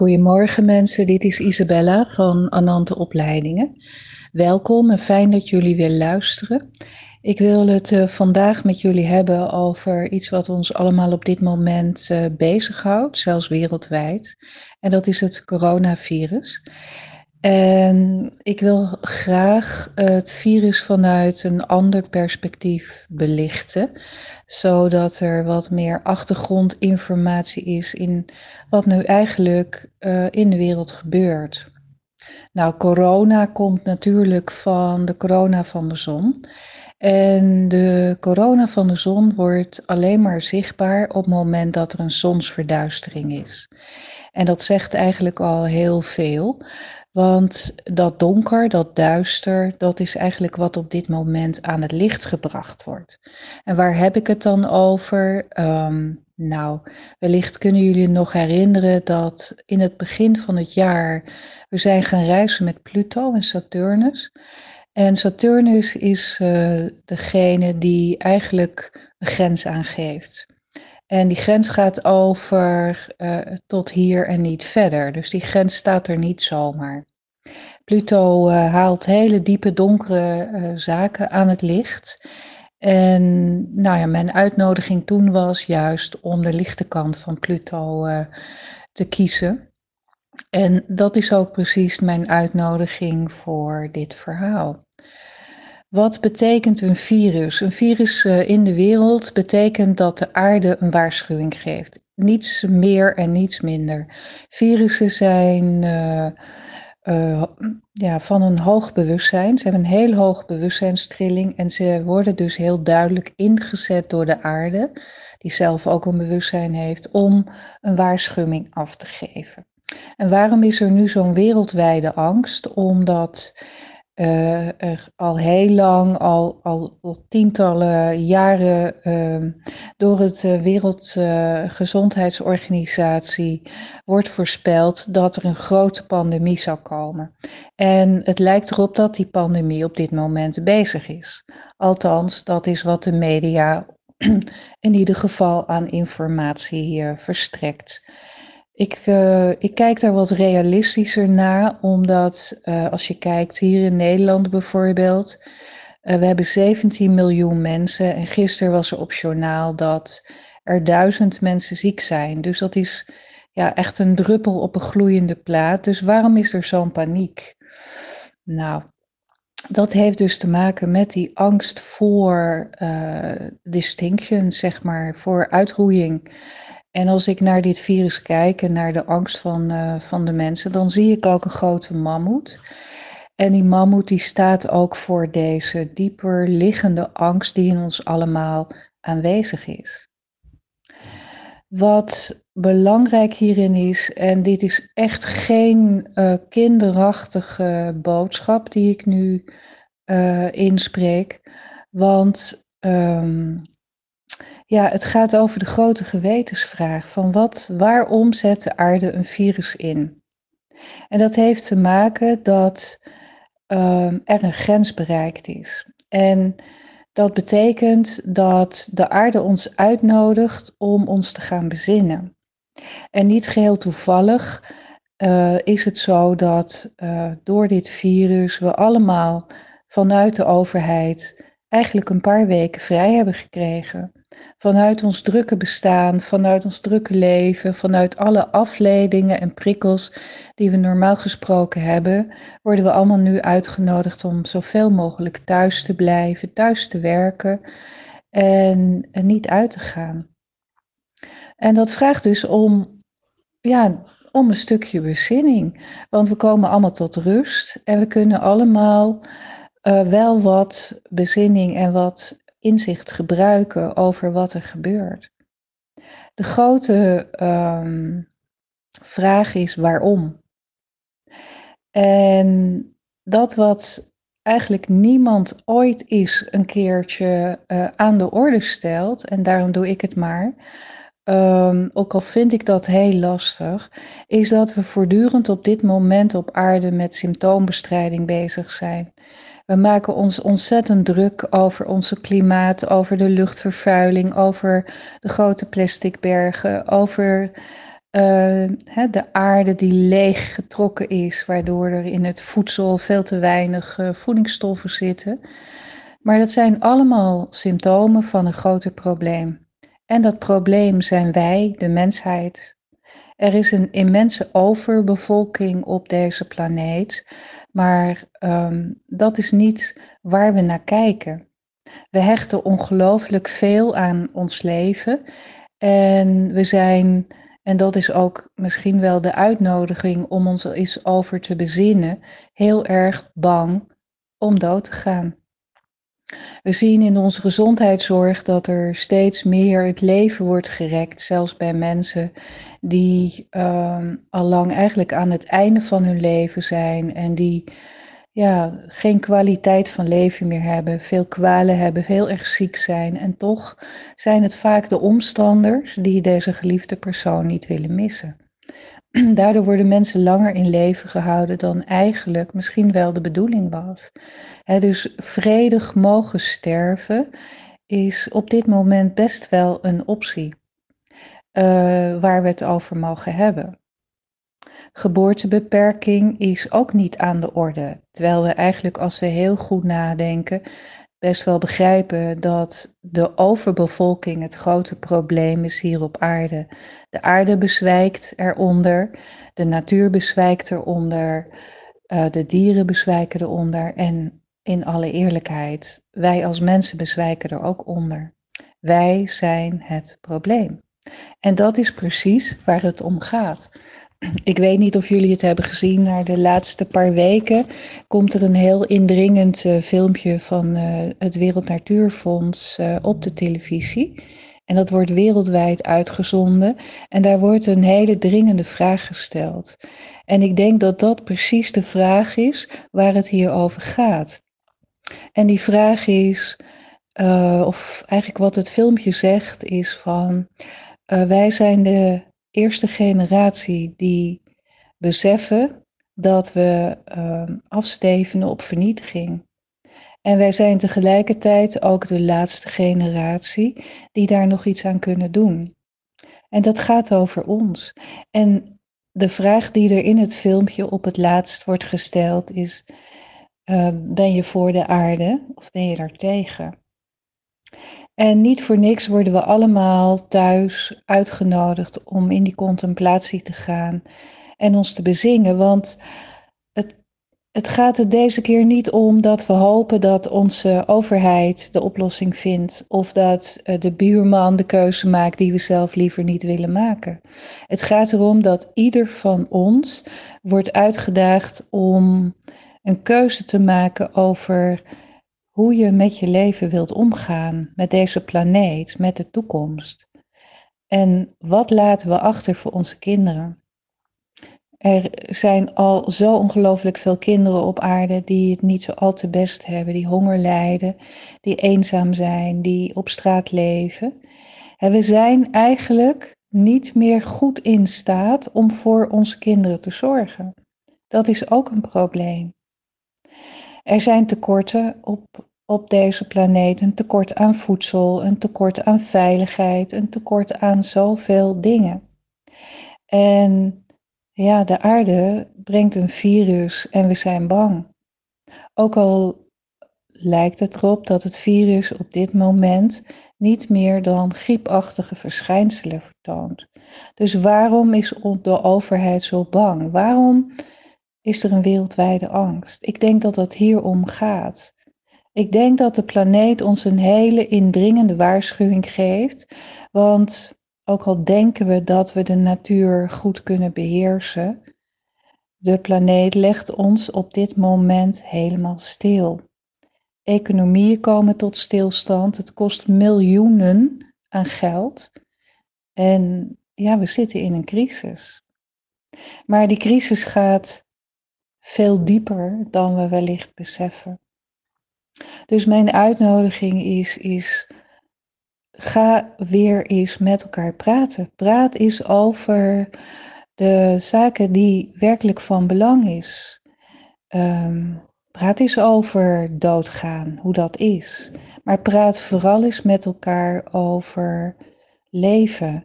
Goedemorgen mensen, dit is Isabella van Anante Opleidingen. Welkom en fijn dat jullie weer luisteren. Ik wil het uh, vandaag met jullie hebben over iets wat ons allemaal op dit moment uh, bezighoudt, zelfs wereldwijd. En dat is het coronavirus. En ik wil graag het virus vanuit een ander perspectief belichten, zodat er wat meer achtergrondinformatie is in wat nu eigenlijk uh, in de wereld gebeurt. Nou, corona komt natuurlijk van de corona van de zon. En de corona van de zon wordt alleen maar zichtbaar op het moment dat er een zonsverduistering is. En dat zegt eigenlijk al heel veel. Want dat donker, dat duister, dat is eigenlijk wat op dit moment aan het licht gebracht wordt. En waar heb ik het dan over? Um, nou, wellicht kunnen jullie nog herinneren dat in het begin van het jaar we zijn gaan reizen met Pluto en Saturnus. En Saturnus is uh, degene die eigenlijk een grens aangeeft. En die grens gaat over uh, tot hier en niet verder. Dus die grens staat er niet zomaar. Pluto uh, haalt hele diepe donkere uh, zaken aan het licht. En nou ja, mijn uitnodiging toen was juist om de lichte kant van Pluto te kiezen. En dat is ook precies mijn uitnodiging voor dit verhaal. Wat betekent een virus? Een virus uh, in de wereld betekent dat de aarde een waarschuwing geeft. Niets meer en niets minder. Virussen zijn uh, uh, ja, van een hoog bewustzijn. Ze hebben een heel hoog bewustzijnstrilling en ze worden dus heel duidelijk ingezet door de aarde, die zelf ook een bewustzijn heeft, om een waarschuwing af te geven. En waarom is er nu zo'n wereldwijde angst? Omdat uh, er al heel lang, al, al, al tientallen jaren, uh, door het uh, Wereldgezondheidsorganisatie wordt voorspeld dat er een grote pandemie zou komen. En het lijkt erop dat die pandemie op dit moment bezig is. Althans, dat is wat de media in ieder geval aan informatie hier verstrekt. Ik, uh, ik kijk daar wat realistischer naar, omdat uh, als je kijkt hier in Nederland bijvoorbeeld, uh, we hebben 17 miljoen mensen en gisteren was er op journaal dat er duizend mensen ziek zijn. Dus dat is ja, echt een druppel op een gloeiende plaat. Dus waarom is er zo'n paniek? Nou, dat heeft dus te maken met die angst voor distinction, zeg maar, voor uitroeiing. En als ik naar dit virus kijk en naar de angst van, uh, van de mensen, dan zie ik ook een grote mammoet. En die mammoet die staat ook voor deze dieper liggende angst die in ons allemaal aanwezig is. Wat belangrijk hierin is, en dit is echt geen uh, kinderachtige boodschap die ik nu uh, inspreek, want um, ja, het gaat over de grote gewetensvraag van wat, waarom zet de aarde een virus in? En dat heeft te maken dat uh, er een grens bereikt is. En dat betekent dat de aarde ons uitnodigt om ons te gaan bezinnen. En niet geheel toevallig uh, is het zo dat uh, door dit virus we allemaal vanuit de overheid eigenlijk een paar weken vrij hebben gekregen. Vanuit ons drukke bestaan, vanuit ons drukke leven, vanuit alle afleidingen en prikkels die we normaal gesproken hebben, worden we allemaal nu uitgenodigd om zoveel mogelijk thuis te blijven, thuis te werken en, niet uit te gaan. En dat vraagt dus om, ja, om een stukje bezinning. Want we komen allemaal tot rust en we kunnen allemaal uh, wel wat bezinning en wat inzicht gebruiken over wat er gebeurt. De grote um, vraag is waarom. En dat wat eigenlijk niemand ooit is een keertje uh, aan de orde stelt, en daarom doe ik het maar, um, ook al vind ik dat heel lastig, is dat we voortdurend op dit moment op aarde met symptoombestrijding bezig zijn. We maken ons ontzettend druk over onze klimaat, over de luchtvervuiling, over de grote plastic bergen, over uh, de aarde die leeg getrokken is, waardoor er in het voedsel veel te weinig uh, voedingsstoffen zitten. Maar dat zijn allemaal symptomen van een groter probleem. En dat probleem zijn wij, de mensheid. Er is een immense overbevolking op deze planeet, maar um, dat is niet waar we naar kijken. We hechten ongelooflijk veel aan ons leven en we zijn, en dat is ook misschien wel de uitnodiging om ons eens over te bezinnen, heel erg bang om dood te gaan. We zien in onze gezondheidszorg dat er steeds meer het leven wordt gerekt, zelfs bij mensen die uh, al lang eigenlijk aan het einde van hun leven zijn en die ja, geen kwaliteit van leven meer hebben, veel kwalen hebben, heel erg ziek zijn. En toch zijn het vaak de omstanders die deze geliefde persoon niet willen missen. Daardoor worden mensen langer in leven gehouden dan eigenlijk misschien wel de bedoeling was. dus vredig mogen sterven is op dit moment best wel een optie uh, waar we het over mogen hebben. Geboortebeperking is ook niet aan de orde, terwijl we eigenlijk als we heel goed nadenken best wel begrijpen dat de overbevolking het grote probleem is hier op aarde. De aarde bezwijkt eronder, de natuur bezwijkt eronder, uh, de dieren bezwijken eronder en in alle eerlijkheid, wij als mensen bezwijken er ook onder. Wij zijn het probleem. En dat is precies waar het om gaat. Ik weet niet of jullie het hebben gezien, maar de laatste paar weken komt er een heel indringend uh, filmpje van uh, het Wereld Natuurfonds uh, op de televisie. En dat wordt wereldwijd uitgezonden. En daar wordt een hele dringende vraag gesteld. En ik denk dat dat precies de vraag is waar het hier over gaat. En die vraag is, of eigenlijk wat het filmpje zegt, is van wij zijn de eerste generatie die beseffen dat we uh, afstevenen op vernietiging. En wij zijn tegelijkertijd ook de laatste generatie die daar nog iets aan kunnen doen. En dat gaat over ons. En de vraag die er in het filmpje op het laatst wordt gesteld is: uh, ben je voor de aarde of ben je daar tegen? En niet voor niks worden we allemaal thuis uitgenodigd om in die contemplatie te gaan en ons te bezingen. Want het, het gaat er deze keer niet om dat we hopen dat onze overheid de oplossing vindt of dat eh, de buurman de keuze maakt die we zelf liever niet willen maken. Het gaat erom dat ieder van ons wordt uitgedaagd om een keuze te maken over hoe je met je leven wilt omgaan, met deze planeet, met de toekomst. En wat laten we achter voor onze kinderen? Er zijn al zo ongelooflijk veel kinderen op aarde die het niet zo al te best hebben, die honger lijden, die eenzaam zijn, die op straat leven. En we zijn eigenlijk niet meer goed in staat om voor onze kinderen te zorgen. Dat is ook een probleem. Er zijn tekorten op, op deze planeet, een tekort aan voedsel, een tekort aan veiligheid, een tekort aan zoveel dingen. En ja, de aarde brengt een virus en we zijn bang. Ook al lijkt het erop dat het virus op dit moment niet meer dan griepachtige verschijnselen vertoont. Dus waarom is de overheid zo bang? Waarom is er een wereldwijde angst. Ik denk dat dat hier om gaat. Ik denk dat de planeet ons een hele indringende waarschuwing geeft, want ook al denken we dat we de natuur goed kunnen beheersen, de planeet legt ons op dit moment helemaal stil. Economieën komen tot stilstand, het kost miljoenen aan geld en ja, we zitten in een crisis. Maar die crisis gaat veel dieper dan we wellicht beseffen. Dus mijn uitnodiging is, is ga weer eens met elkaar praten. Praat eens over de zaken die werkelijk van belang is. Um, praat eens over doodgaan, hoe dat is. Maar praat vooral eens met elkaar over leven.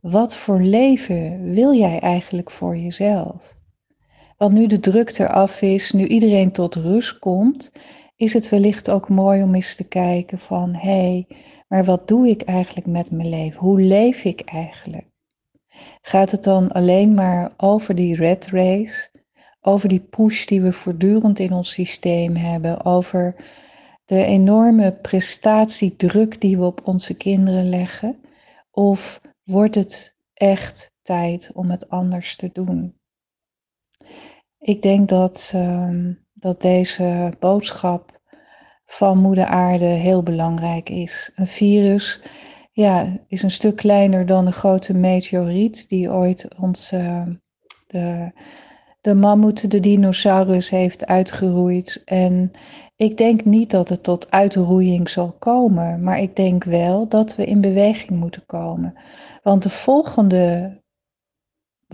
wat voor leven wil jij eigenlijk voor jezelf? Want nu de druk eraf is, nu iedereen tot rust komt, is het wellicht ook mooi om eens te kijken van hé, hey, maar wat doe ik eigenlijk met mijn leven? Hoe leef ik eigenlijk? Gaat het dan alleen maar over die red race, over die push die we voortdurend in ons systeem hebben, over de enorme prestatiedruk die we op onze kinderen leggen? Of wordt het echt tijd om het anders te doen? Ik denk dat, uh, dat deze boodschap van Moeder Aarde heel belangrijk is. Een virus ja, is een stuk kleiner dan een grote meteoriet die ooit ons, uh, de, de mammoet, de dinosaurus heeft uitgeroeid. En ik denk niet dat het tot uitroeiing zal komen, maar ik denk wel dat we in beweging moeten komen. Want de volgende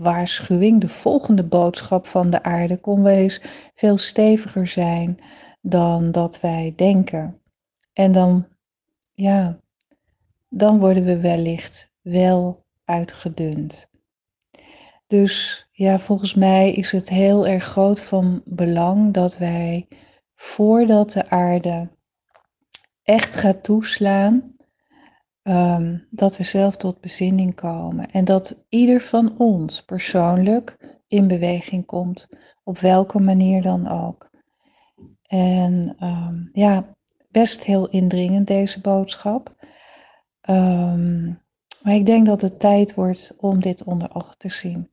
waarschuwing, de volgende boodschap van de aarde kon wel eens veel steviger zijn dan dat wij denken. En dan, ja, dan worden we wellicht wel uitgedund. Dus ja, volgens mij is het heel erg groot van belang dat wij voordat de aarde echt gaat toeslaan, um, dat we zelf tot bezinning komen. En dat ieder van ons persoonlijk in beweging komt, op welke manier dan ook. En um, ja, best heel indringend deze boodschap. Um, maar ik denk dat het tijd wordt om dit onder ogen te zien.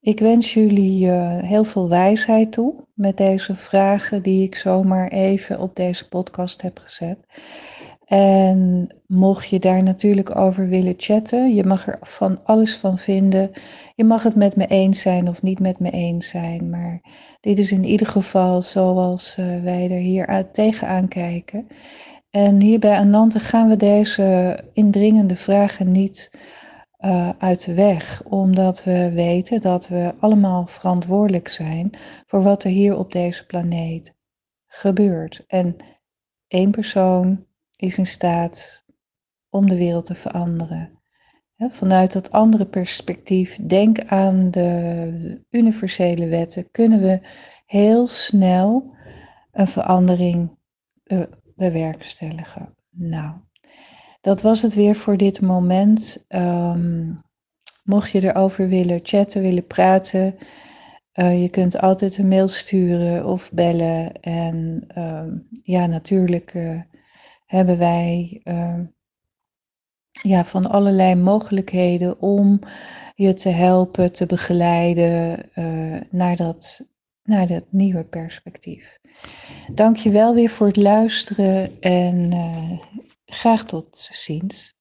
Ik wens jullie uh, heel veel wijsheid toe met deze vragen die ik zomaar even op deze podcast heb gezet. En mocht je daar natuurlijk over willen chatten, je mag er van alles van vinden. Je mag het met me eens zijn of niet met me eens zijn. Maar dit is in ieder geval zoals uh, wij er hier tegenaan kijken. En hier bij Anante gaan we deze indringende vragen niet uh, uit de weg, omdat we weten dat we allemaal verantwoordelijk zijn voor wat er hier op deze planeet gebeurt. En één persoon is in staat om de wereld te veranderen. Vanuit dat andere perspectief, denk aan de universele wetten, kunnen we heel snel een verandering uh, bewerkstelligen. Nou, dat was het weer voor dit moment. Um, mocht je erover willen chatten, willen praten, uh, je kunt altijd een mail sturen of bellen. En um, ja, natuurlijk uh, hebben wij uh, ja, van allerlei mogelijkheden om je te helpen, te begeleiden naar, dat, naar dat nieuwe perspectief. Dank je wel weer voor het luisteren en Graag tot ziens.